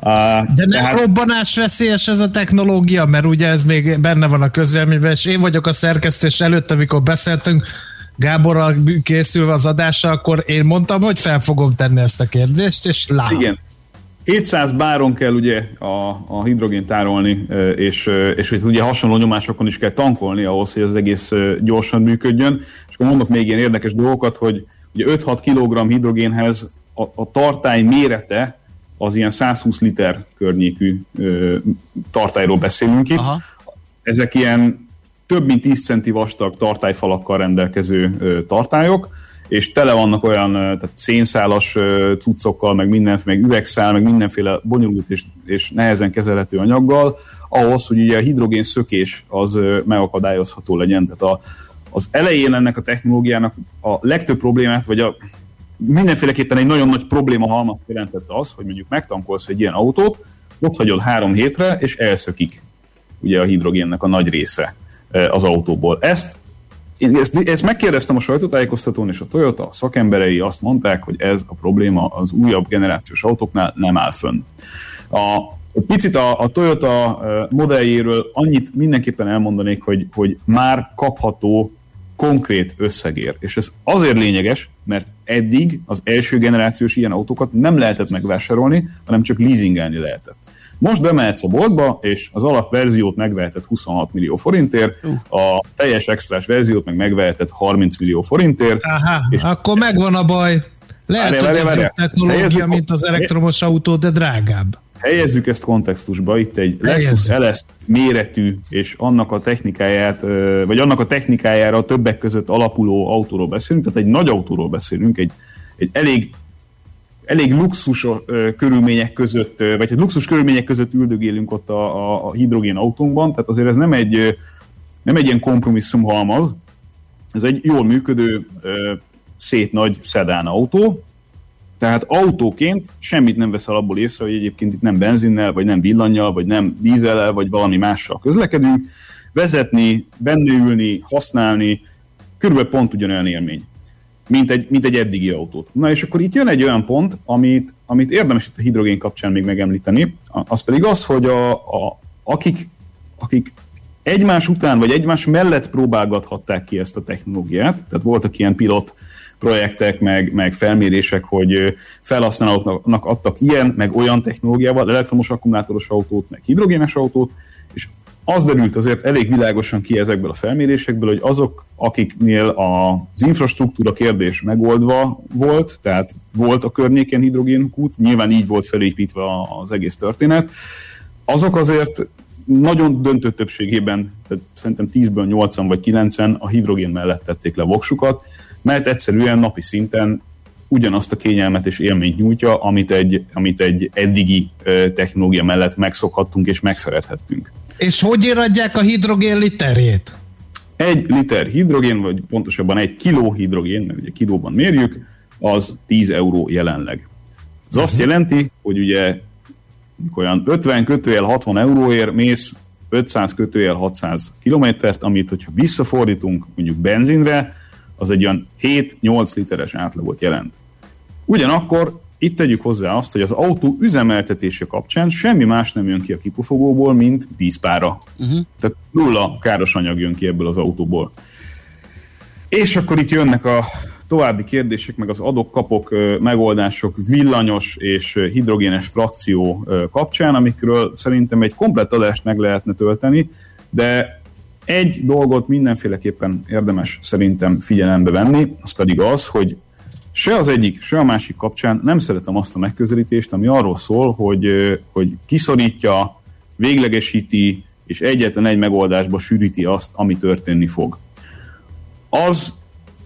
Uh, De nem tehát... robbanás veszélyes ez a technológia, mert ugye ez még benne van a közvéleményben, és én vagyok a szerkesztés előtt, amikor beszéltünk, Gáborral készülve az adásra, akkor én mondtam, hogy fel fogom tenni ezt a kérdést, és lám. Igen, 700 báron kell ugye a, a hidrogént tárolni, és, és ugye hasonló nyomásokon is kell tankolni ahhoz, hogy az egész gyorsan működjön. És akkor mondok még ilyen érdekes dolgokat, hogy ugye 5-6 kg hidrogénhez a, a tartály mérete az ilyen 120 liter környékű ö, tartályról beszélünk itt. Aha. Ezek ilyen több mint 10 centi vastag tartályfalakkal rendelkező ö, tartályok, és tele vannak olyan tehát szénszálas cuccokkal, meg mindenféle, meg üvegszál, meg mindenféle bonyolult és, és nehezen kezelhető anyaggal, ahhoz, hogy ugye a hidrogén szökés az megakadályozható legyen. Tehát a, az elején ennek a technológiának a legtöbb problémát, vagy a mindenféleképpen egy nagyon nagy probléma halmat jelentett az, hogy mondjuk megtankolsz egy ilyen autót, ott hagyod három hétre, és elszökik ugye a hidrogénnek a nagy része az autóból. Ezt én ezt, ezt megkérdeztem a sajtótájékoztatón, és a Toyota szakemberei azt mondták, hogy ez a probléma az újabb generációs autóknál nem áll fönn. A, picit a, a Toyota modelljéről annyit mindenképpen elmondanék, hogy, hogy már kapható konkrét összegér. És ez azért lényeges, mert eddig az első generációs ilyen autókat nem lehetett megvásárolni, hanem csak leasingelni lehetett. Most bemehetsz a boltba, és az alapverziót megveheted 26 millió forintért, uh. a teljes extrás verziót meg megveheted 30 millió forintért. Aha, és akkor megvan a baj. Lehet, várja, hogy ez jobb technológia, mint az elektromos autó, de drágább. helyezzük ezt kontextusba, itt egy Lexus LS méretű és annak a technikáját, vagy annak a technikájára többek között alapuló autóról beszélünk, tehát egy nagy autóról beszélünk, egy, egy elég elég luxus körülmények között, vagy egy luxus körülmények között üldögélünk ott a, a, hidrogén autónkban, tehát azért ez nem egy, nem egy ilyen kompromisszum halmaz, ez egy jól működő, szép nagy szedán autó, tehát autóként semmit nem veszel abból észre, hogy egyébként itt nem benzinnel, vagy nem villannyal, vagy nem dízellel, vagy valami mással közlekedünk. Vezetni, benne ülni, használni, körülbelül pont ugyanolyan élmény, mint egy, mint egy eddigi autót. Na és akkor itt jön egy olyan pont, amit, amit érdemes itt a hidrogén kapcsán még megemlíteni, az pedig az, hogy a, a, akik, akik egymás után, vagy egymás mellett próbálgathatták ki ezt a technológiát, tehát voltak ilyen pilot projektek, meg, meg felmérések, hogy felhasználóknak adtak ilyen, meg olyan technológiával, elektromos akkumulátoros autót, meg hidrogénes autót, az derült azért elég világosan ki ezekből a felmérésekből, hogy azok, akiknél az infrastruktúra kérdés megoldva volt, tehát volt a környéken hidrogénkút, nyilván így volt felépítve az egész történet, azok azért nagyon döntő többségében, tehát szerintem 10-ből 80 vagy 90 a hidrogén mellett tették le voksukat, mert egyszerűen napi szinten ugyanazt a kényelmet és élményt nyújtja, amit egy, amit egy eddigi technológia mellett megszokhattunk és megszerethettünk. És hogy éradják a hidrogén literjét? Egy liter hidrogén, vagy pontosabban egy kiló hidrogén, mert ugye kilóban mérjük, az 10 euró jelenleg. Ez azt mhm. jelenti, hogy ugye olyan 50 kötőjel 60 euróért mész 500 kötőjel 600 kilométert, amit hogyha visszafordítunk mondjuk benzinre, az egy olyan 7-8 literes átlagot jelent. Ugyanakkor itt tegyük hozzá azt, hogy az autó üzemeltetése kapcsán semmi más nem jön ki a kipufogóból, mint vízpára. Uh-huh. Tehát nulla káros anyag jön ki ebből az autóból. És akkor itt jönnek a további kérdések, meg az adok-kapok megoldások villanyos és hidrogénes frakció kapcsán, amikről szerintem egy komplett adást meg lehetne tölteni, de egy dolgot mindenféleképpen érdemes szerintem figyelembe venni, az pedig az, hogy se az egyik, se a másik kapcsán nem szeretem azt a megközelítést, ami arról szól, hogy, hogy kiszorítja, véglegesíti, és egyetlen egy megoldásba sűríti azt, ami történni fog. Az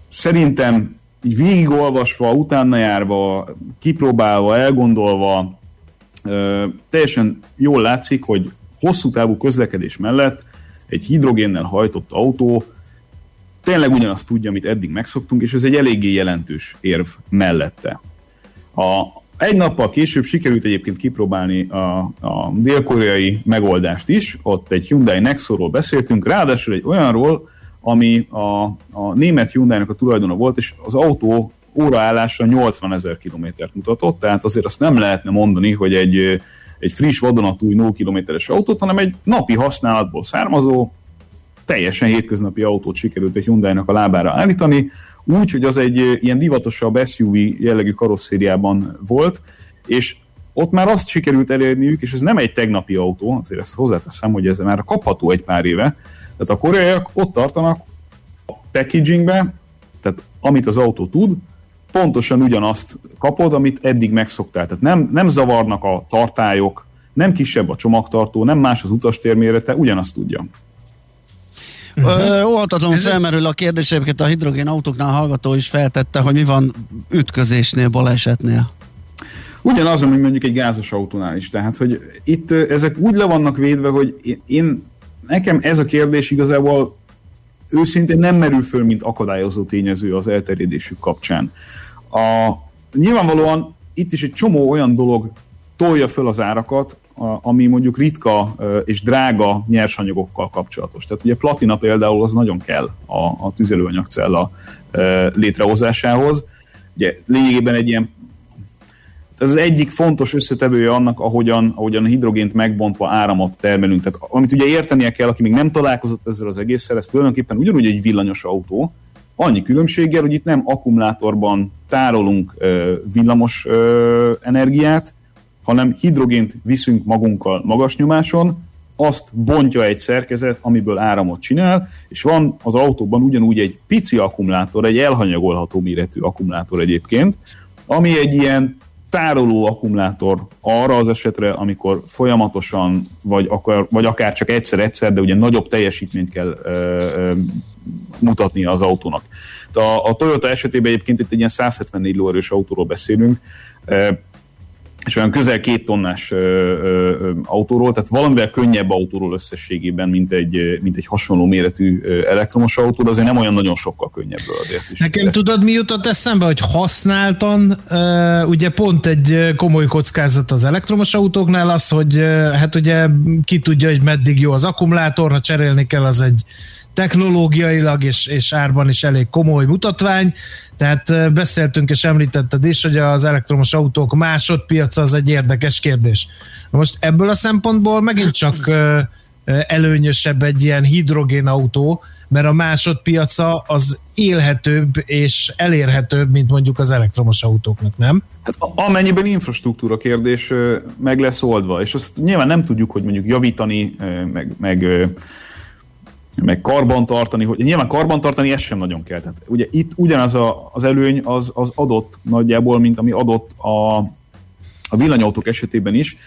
szerintem így végigolvasva, utána járva, kipróbálva, elgondolva, teljesen jól látszik, hogy hosszú távú közlekedés mellett egy hidrogénnel hajtott autó tényleg ugyanazt tudja, amit eddig megszoktunk, és ez egy eléggé jelentős érv mellette. A, egy nappal később sikerült egyébként kipróbálni a, a dél-koreai megoldást is, ott egy Hyundai Nexo-ról beszéltünk, ráadásul egy olyanról, ami a, a német Hyundai-nak a tulajdona volt, és az autó óraállása 80 ezer kilométert mutatott, tehát azért azt nem lehetne mondani, hogy egy egy friss vadonatúj 0 kilométeres autót, hanem egy napi használatból származó, teljesen hétköznapi autót sikerült egy Hyundai-nak a lábára állítani, úgy, hogy az egy ilyen divatosabb SUV jellegű karosszériában volt, és ott már azt sikerült elérniük, és ez nem egy tegnapi autó, azért ezt hozzáteszem, hogy ez már kapható egy pár éve, tehát a koreaiak ott tartanak a packagingbe, tehát amit az autó tud, pontosan ugyanazt kapod, amit eddig megszoktál. Tehát nem, nem zavarnak a tartályok, nem kisebb a csomagtartó, nem más az utastérmérete, ugyanazt tudja. Uh-huh. Óhatatlanul felmerül a kérdés, a hidrogén autóknál hallgató is feltette, hogy mi van ütközésnél, balesetnél. Ugyanaz, ami mondjuk egy gázos autónál is. Tehát, hogy itt ezek úgy le vannak védve, hogy én, nekem ez a kérdés igazából őszintén nem merül föl, mint akadályozó tényező az elterjedésük kapcsán. A, nyilvánvalóan itt is egy csomó olyan dolog tolja föl az árakat, ami mondjuk ritka és drága nyersanyagokkal kapcsolatos. Tehát ugye platina például az nagyon kell a, a tüzelőanyagcella létrehozásához. Ugye lényegében egy ilyen ez az egyik fontos összetevője annak, ahogyan, ahogyan a hidrogént megbontva áramot termelünk. Tehát amit ugye értenie kell, aki még nem találkozott ezzel az egésszel, ez tulajdonképpen ugyanúgy egy villanyos autó, annyi különbséggel, hogy itt nem akkumulátorban tárolunk villamos energiát, hanem hidrogént viszünk magunkkal magas nyomáson, azt bontja egy szerkezet, amiből áramot csinál, és van az autóban ugyanúgy egy pici akkumulátor, egy elhanyagolható méretű akkumulátor egyébként, ami egy ilyen tároló akkumulátor arra az esetre, amikor folyamatosan, vagy, akar, vagy akár csak egyszer-egyszer, de ugye nagyobb teljesítményt kell ö, ö, mutatnia az autónak. A, a Toyota esetében egyébként itt egy ilyen 174 lóerős autóról beszélünk, és olyan közel két tonnás ö, ö, autóról, tehát valamivel könnyebb autóról összességében, mint egy, mint egy hasonló méretű elektromos autó, de azért nem olyan nagyon sokkal könnyebbről azért is. Nekem ezt... tudod, mi jutott eszembe, hogy használtan, ugye pont egy komoly kockázat az elektromos autóknál az, hogy hát ugye ki tudja, hogy meddig jó az akkumulátor, ha cserélni kell, az egy technológiailag és, és árban is elég komoly mutatvány, tehát beszéltünk és említetted is, hogy az elektromos autók másodpiaca az egy érdekes kérdés. Most ebből a szempontból megint csak előnyösebb egy ilyen hidrogén autó, mert a másodpiaca az élhetőbb és elérhetőbb, mint mondjuk az elektromos autóknak, nem? Hát amennyiben infrastruktúra kérdés meg lesz oldva, és azt nyilván nem tudjuk, hogy mondjuk javítani, meg, meg meg karban tartani, hogy nyilván karban tartani ez sem nagyon kell. Tehát ugye itt ugyanaz a, az előny az, az adott nagyjából, mint ami adott a, a villanyautók esetében is.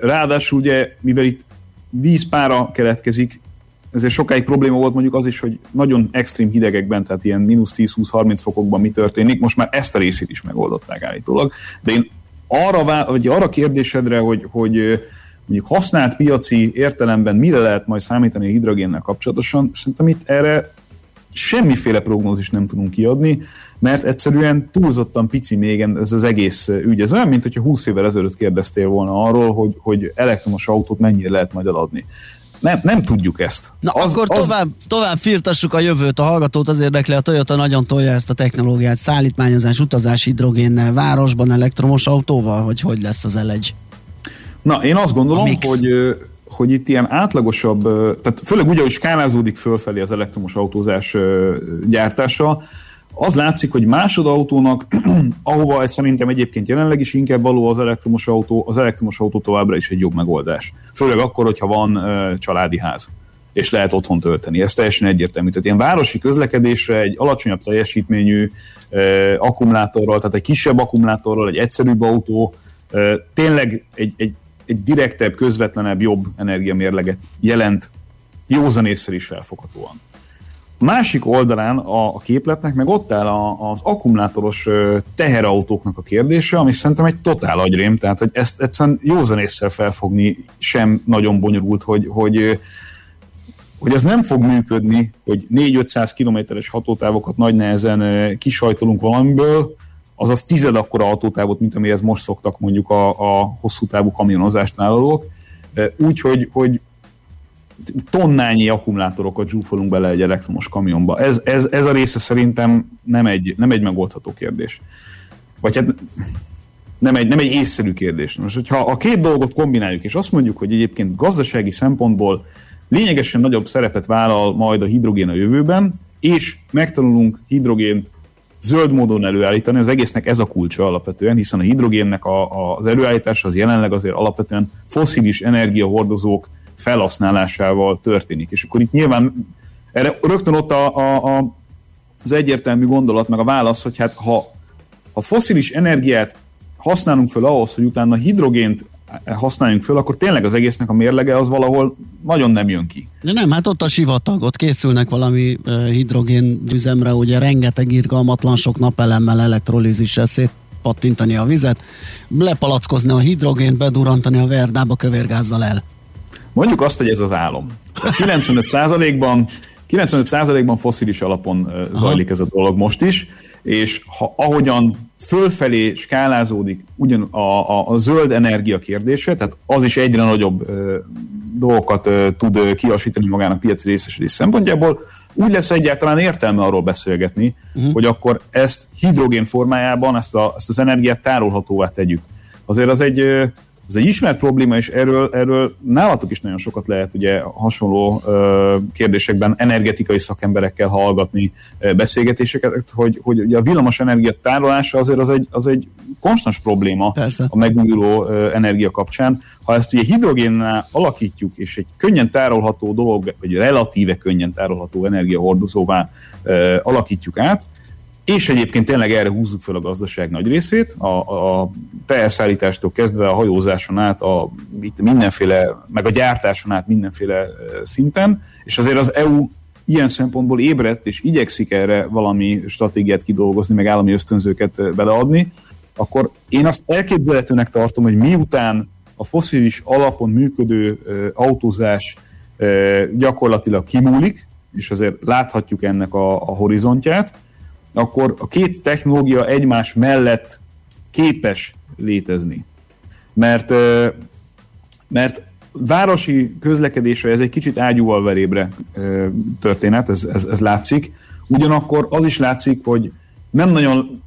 Ráadásul ugye, mivel itt vízpára keletkezik, ezért sokáig probléma volt mondjuk az is, hogy nagyon extrém hidegekben, tehát ilyen mínusz 10-20-30 fokokban mi történik, most már ezt a részét is megoldották állítólag. De én arra, vagy arra kérdésedre, hogy, hogy mondjuk használt piaci értelemben mire lehet majd számítani a hidrogénnel kapcsolatosan, szerintem itt erre semmiféle prognózis nem tudunk kiadni, mert egyszerűen túlzottan pici még ez az egész ügy. Ez olyan, mint hogyha 20 évvel ezelőtt kérdeztél volna arról, hogy, hogy elektromos autót mennyire lehet majd eladni. Nem, nem tudjuk ezt. Na az, akkor az... tovább, tovább firtassuk a jövőt, a hallgatót az érdekli, a Toyota nagyon tolja ezt a technológiát, szállítmányozás, utazás hidrogénnel, városban elektromos autóval, vagy hogy lesz az elegy? Na, én azt gondolom, hogy hogy itt ilyen átlagosabb, tehát főleg úgy, ahogy skálázódik fölfelé az elektromos autózás gyártása, az látszik, hogy másodautónak, [clears throat] ahova ez szerintem egyébként jelenleg is inkább való az elektromos autó, az elektromos autó továbbra is egy jobb megoldás. Főleg akkor, hogyha van uh, családi ház, és lehet otthon tölteni. Ez teljesen egyértelmű. Tehát ilyen városi közlekedésre egy alacsonyabb teljesítményű uh, akkumulátorral, tehát egy kisebb akkumulátorral, egy egyszerűbb autó, uh, tényleg egy, egy egy direktebb, közvetlenebb, jobb energiamérleget jelent józanésszel is felfoghatóan. A másik oldalán a, képletnek meg ott áll az akkumulátoros teherautóknak a kérdése, ami szerintem egy totál agyrém, tehát hogy ezt egyszerűen józanésszel felfogni sem nagyon bonyolult, hogy, hogy hogy ez nem fog működni, hogy 4-500 kilométeres hatótávokat nagy nehezen kisajtolunk valamiből, azaz tized akkora autótávot, mint amihez most szoktak mondjuk a, a hosszú távú kamionozást vállalók. Úgy, hogy, hogy tonnányi akkumulátorokat zsúfolunk bele egy elektromos kamionba. Ez, ez, ez a része szerintem nem egy, nem egy megoldható kérdés. Vagy hát nem egy, nem egy észszerű kérdés. Most, hogyha a két dolgot kombináljuk, és azt mondjuk, hogy egyébként gazdasági szempontból lényegesen nagyobb szerepet vállal majd a hidrogén a jövőben, és megtanulunk hidrogént zöld módon előállítani, az egésznek ez a kulcsa alapvetően, hiszen a hidrogénnek a, a, az előállítása az jelenleg azért alapvetően foszilis energiahordozók felhasználásával történik. És akkor itt nyilván erre rögtön ott a, a, a, az egyértelmű gondolat, meg a válasz, hogy hát ha a foszilis energiát használunk fel ahhoz, hogy utána hidrogént használjunk föl, akkor tényleg az egésznek a mérlege az valahol nagyon nem jön ki. De nem, hát ott a sivatag, ott készülnek valami hidrogén üzemre, ugye rengeteg irgalmatlan sok napelemmel, elektrolízissel szét pattintani a vizet, lepalackozni a hidrogént, bedurantani a verdába kövérgázzal el. Mondjuk azt, hogy ez az álom. 95%-ban 95%-ban foszilis alapon zajlik Aha. ez a dolog most is, és ha ahogyan fölfelé skálázódik ugyan a, a, a zöld energia kérdése, tehát az is egyre nagyobb ö, dolgokat ö, tud kiasítani magának piaci részesedés szempontjából, úgy lesz egyáltalán értelme arról beszélgetni, uh-huh. hogy akkor ezt hidrogén formájában, ezt, a, ezt az energiát tárolhatóvá tegyük. Azért az egy ez egy ismert probléma, és erről, erről nálatok is nagyon sokat lehet ugye hasonló ö, kérdésekben energetikai szakemberekkel hallgatni ö, beszélgetéseket, hogy, hogy ugye a villamos energia tárolása azért az egy, az egy konstans probléma Persze. a megújuló ö, energia kapcsán. Ha ezt ugye hidrogénnel alakítjuk, és egy könnyen tárolható dolog, vagy relatíve könnyen tárolható energiahordozóvá ö, alakítjuk át, és egyébként tényleg erre húzzuk fel a gazdaság nagy részét, a, a teherszállítástól kezdve a hajózáson át, a, itt mindenféle, meg a gyártáson át mindenféle szinten, és azért az EU ilyen szempontból ébredt, és igyekszik erre valami stratégiát kidolgozni, meg állami ösztönzőket beleadni, akkor én azt elképzelhetőnek tartom, hogy miután a foszilis alapon működő autózás gyakorlatilag kimúlik, és azért láthatjuk ennek a, a horizontját, akkor a két technológia egymás mellett képes létezni. Mert, mert városi közlekedésre ez egy kicsit ágyúval verébre történet, ez, ez, ez látszik. Ugyanakkor az is látszik, hogy nem nagyon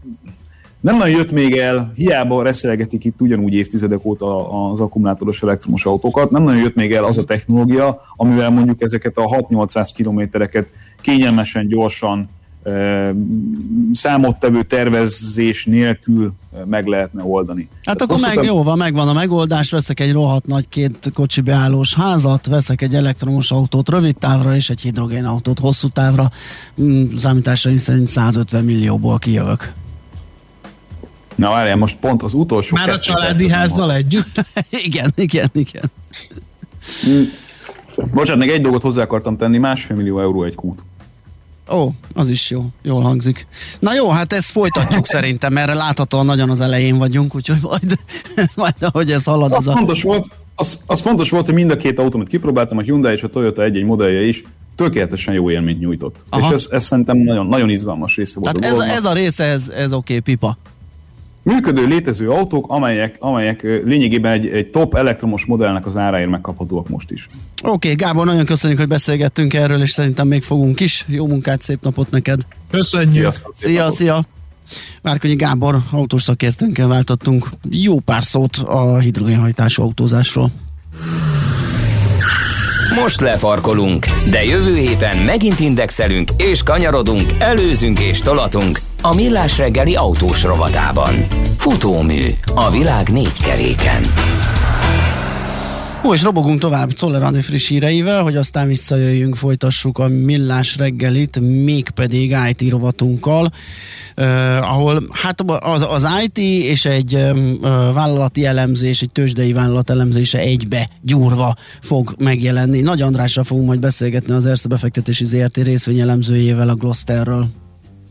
nem nagyon jött még el, hiába reszelgetik itt ugyanúgy évtizedek óta az akkumulátoros elektromos autókat, nem nagyon jött még el az a technológia, amivel mondjuk ezeket a 6-800 kilométereket kényelmesen, gyorsan, számottevő tervezés nélkül meg lehetne oldani. Hát akkor meg, jó van, megvan a megoldás, veszek egy rohadt nagy két kocsi beállós házat, veszek egy elektromos autót rövid távra és egy hidrogénautót hosszú távra, mm, számításaim szerint 150 millióból kijövök. Na várjál, most pont az utolsó... Már a családi házzal van. együtt? [laughs] igen, igen, igen. Mm. Bocsánat, még egy dolgot hozzá akartam tenni, másfél millió euró egy kút. Ó, az is jó, jól hangzik. Na jó, hát ezt folytatjuk szerintem, mert láthatóan nagyon az elején vagyunk, úgyhogy majd, [laughs] majd ahogy ez halad. Az, az fontos a... volt, az, az fontos volt, hogy mind a két autómat kipróbáltam, a Hyundai és a Toyota egy-egy modellje is tökéletesen jó élményt nyújtott. Aha. És ez, ez szerintem nagyon, nagyon izgalmas része volt. Tehát a ez, ez a része, ez, ez oké, okay, pipa működő, létező autók, amelyek, amelyek lényegében egy, egy top elektromos modellnek az áráért megkaphatóak most is. Oké, okay, Gábor, nagyon köszönjük, hogy beszélgettünk erről, és szerintem még fogunk is. Jó munkát, szép napot neked! Köszönjük! Sziasztok, szia, napot. szia! Márkonyi Gábor autós szakértőnkkel váltottunk jó pár szót a hidrogénhajtású autózásról. Most lefarkolunk, de jövő héten megint indexelünk és kanyarodunk, előzünk és tolatunk a Millás reggeli autós rovatában. Futómű a világ négy keréken. Ó, és robogunk tovább Czoller Andi friss híreivel, hogy aztán visszajöjjünk, folytassuk a millás reggelit, mégpedig IT rovatunkkal, uh, ahol hát az, az IT és egy uh, vállalati elemzés, egy tőzsdei vállalat elemzése egybe gyúrva fog megjelenni. Nagy Andrásra fogunk majd beszélgetni az Erste befektetési ZRT részvényelemzőjével a Glosterről.